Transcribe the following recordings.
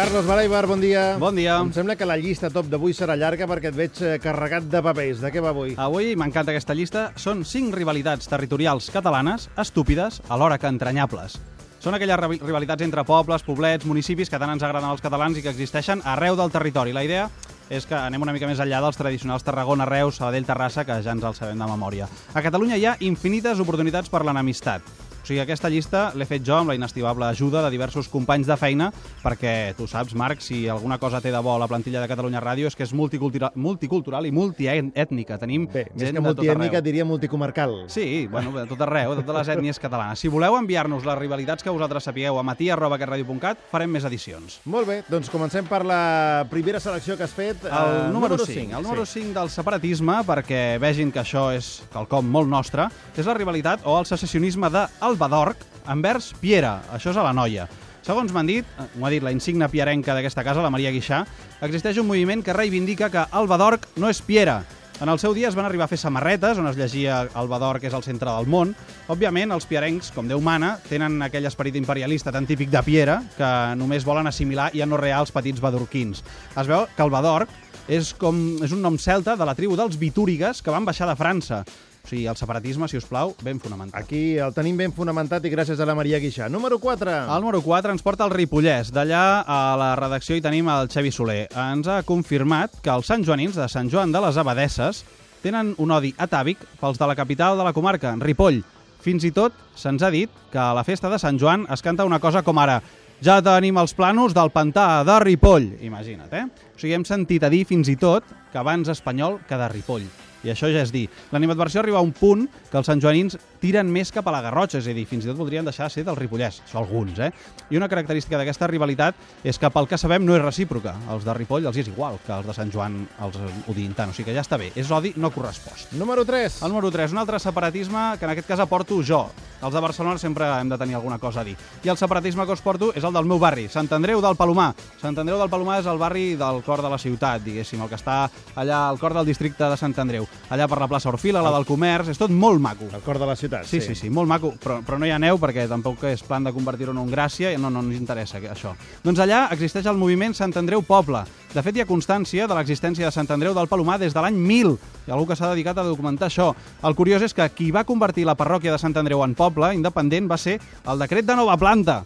Carlos Balaibar, bon dia. Bon dia. Em sembla que la llista top d'avui serà llarga perquè et veig eh, carregat de papers. De què va avui? Avui m'encanta aquesta llista. Són cinc rivalitats territorials catalanes, estúpides, alhora que entranyables. Són aquelles rival- rivalitats entre pobles, poblets, municipis que tant ens agraden als catalans i que existeixen arreu del territori. La idea és que anem una mica més enllà dels tradicionals Tarragona, Reus, Sabadell, Terrassa, que ja ens els sabem de memòria. A Catalunya hi ha infinites oportunitats per l'enemistat. O sigui, aquesta llista l'he fet jo amb la inestimable ajuda de diversos companys de feina, perquè tu saps, Marc, si alguna cosa té de bo la plantilla de Catalunya Ràdio és que és multicultural, multicultural i multiètnica. Tenim Bé, gent que de multiètnica diria multicomarcal. Sí, bueno, de tot arreu, de totes les ètnies catalanes. Si voleu enviar-nos les rivalitats que vosaltres sapigueu a matí.catradio.cat, farem més edicions. Molt bé, doncs comencem per la primera selecció que has fet. El eh, número 5, el número 5 del separatisme, perquè vegin que això és quelcom molt nostre, és la rivalitat o el secessionisme d'Alba d'Orc envers Piera. Això és a la noia. Segons m'han dit, eh, m'ho ha dit la insigna piarenca d'aquesta casa, la Maria Guixà, existeix un moviment que reivindica que Alba d'Orc no és Piera. En el seu dia es van arribar a fer samarretes on es llegia Alba d'Or, que és el centre del món. Òbviament, els piarencs, com Déu mana, tenen aquell esperit imperialista tan típic de Piera que només volen assimilar i anorrear els petits badurquins. Es veu que el Badorc és, com, és un nom celta de la tribu dels bitúrigues que van baixar de França. O sigui, el separatisme, si us plau, ben fonamental. Aquí el tenim ben fonamentat i gràcies a la Maria Guixà. Número 4. El número 4 ens porta al Ripollès. D'allà a la redacció hi tenim el Xevi Soler. Ens ha confirmat que els santjoanins de Sant Joan de les Abadesses tenen un odi atàvic pels de la capital de la comarca, Ripoll. Fins i tot se'ns ha dit que a la festa de Sant Joan es canta una cosa com ara ja tenim els planos del pantà de Ripoll. Imagina't, eh? O sigui, hem sentit a dir fins i tot que abans espanyol que de Ripoll. I això ja és dir. L'animadversió arriba a un punt que els santjoanins tiren més cap a la Garrotxa, és a dir, fins i tot voldrien deixar de ser del Ripollès. Això alguns, eh? I una característica d'aquesta rivalitat és que pel que sabem no és recíproca. Els de Ripoll els és igual que els de Sant Joan els odien tant. O sigui que ja està bé. És odi no correspost. Número 3. El número 3, un altre separatisme que en aquest cas aporto jo. Els de Barcelona sempre hem de tenir alguna cosa a dir. I el separatisme que us porto és el del meu barri, Sant Andreu del Palomar. Sant Andreu del Palomar és el barri del cor de la ciutat, diguéssim, el que està allà al cor del districte de Sant Andreu. Allà per la plaça Orfila, la del comerç, és tot molt maco. El cor de la ciutat. Sí, sí, sí, molt maco, però, però no hi ha neu perquè tampoc és plan de convertir-ho en un Gràcia, no, no ens interessa això. Doncs allà existeix el moviment Sant Andreu Poble. De fet, hi ha constància de l'existència de Sant Andreu del Palomar des de l'any 1000. Hi ha algú que s'ha dedicat a documentar això. El curiós és que qui va convertir la parròquia de Sant Andreu en poble independent va ser el decret de nova planta.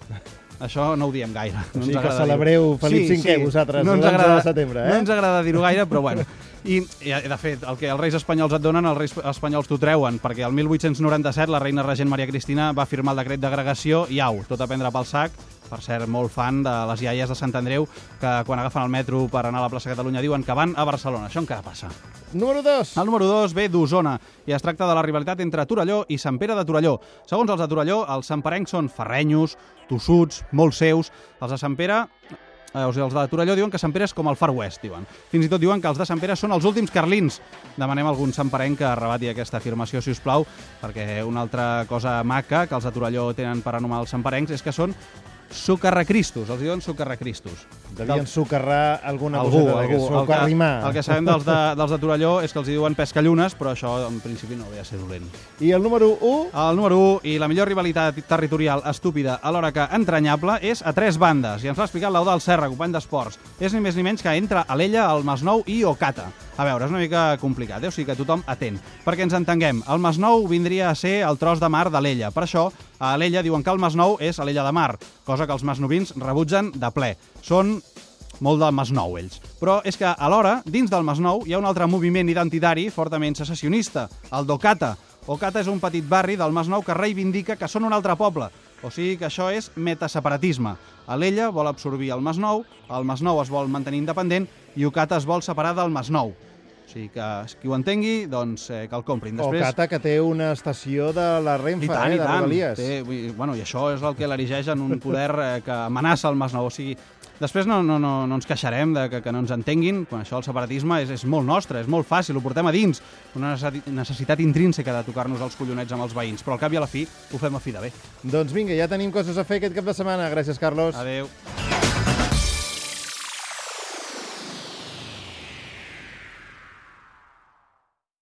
Això no ho diem gaire. No O sigui ens que celebreu. Felip V, vosaltres, no ens l'11 agrada, de setembre, eh? No ens agrada dir-ho gaire, però bueno. I, I, de fet, el que els reis espanyols et donen, els reis espanyols t'ho treuen, perquè el 1897 la reina regent Maria Cristina va firmar el decret d'agregació i au, tot a prendre pel sac. Per cert, molt fan de les iaies de Sant Andreu, que quan agafen el metro per anar a la plaça Catalunya diuen que van a Barcelona. Això encara passa. Número 2. El número 2 ve d'Osona i es tracta de la rivalitat entre Torelló i Sant Pere de Torelló. Segons els de Torelló, els santperencs són ferrenyos, tossuts, molt seus. Els de Sant Pere Eh, o sigui, els de Torelló diuen que Sant Pere és com el Far West, diuen. Fins i tot diuen que els de Sant Pere són els últims carlins. Demanem a algun santperenc que rebati aquesta afirmació, si us plau, perquè una altra cosa maca que els de Torelló tenen per anomenar els santperencs és que són socarracristos, els diuen socarracristos. Devien socarrar alguna Algú, coseta algú. El que, el que sabem dels de, dels de Torelló és que els diuen pescallunes, però això en principi no ve a ser dolent. I el número 1. El número 1 i la millor rivalitat territorial estúpida alhora que entranyable és a tres bandes. I ens l'ha explicat l'Eudal Serra, company d'esports. És ni més ni menys que entre Alella, el Masnou i Ocata. A veure, és una mica complicat, eh? o sigui que tothom atent. Perquè ens entenguem, el Masnou vindria a ser el tros de mar d'Alella. Per això, a Alella diuen que el Masnou és Alella de Mar, cosa que els masnovins rebutgen de ple. Són molt del Masnou, ells. Però és que, alhora, dins del Masnou hi ha un altre moviment identitari fortament secessionista, el d'Ocata. Ocata és un petit barri del Masnou que reivindica que són un altre poble. O sigui que això és metaseparatisme. Alella vol absorbir el Masnou, el Masnou es vol mantenir independent i Ocata es vol separar del Masnou. Sigui que qui ho entengui, doncs eh, que el comprin. O Cata, que té una estació de la Renfe, I tant, eh, de. Rodalies. Té, vull bueno, I això és el que l'erigeix en un poder eh, que amenaça el Masnou. O sigui, després no, no, no, no ens queixarem de que, que no ens entenguin, quan això el separatisme és, és molt nostre, és molt fàcil, ho portem a dins, una necessi- necessitat intrínseca de tocar-nos els collonets amb els veïns, però al cap i a la fi ho fem a fi de bé. Doncs vinga, ja tenim coses a fer aquest cap de setmana. Gràcies, Carlos. Adeu.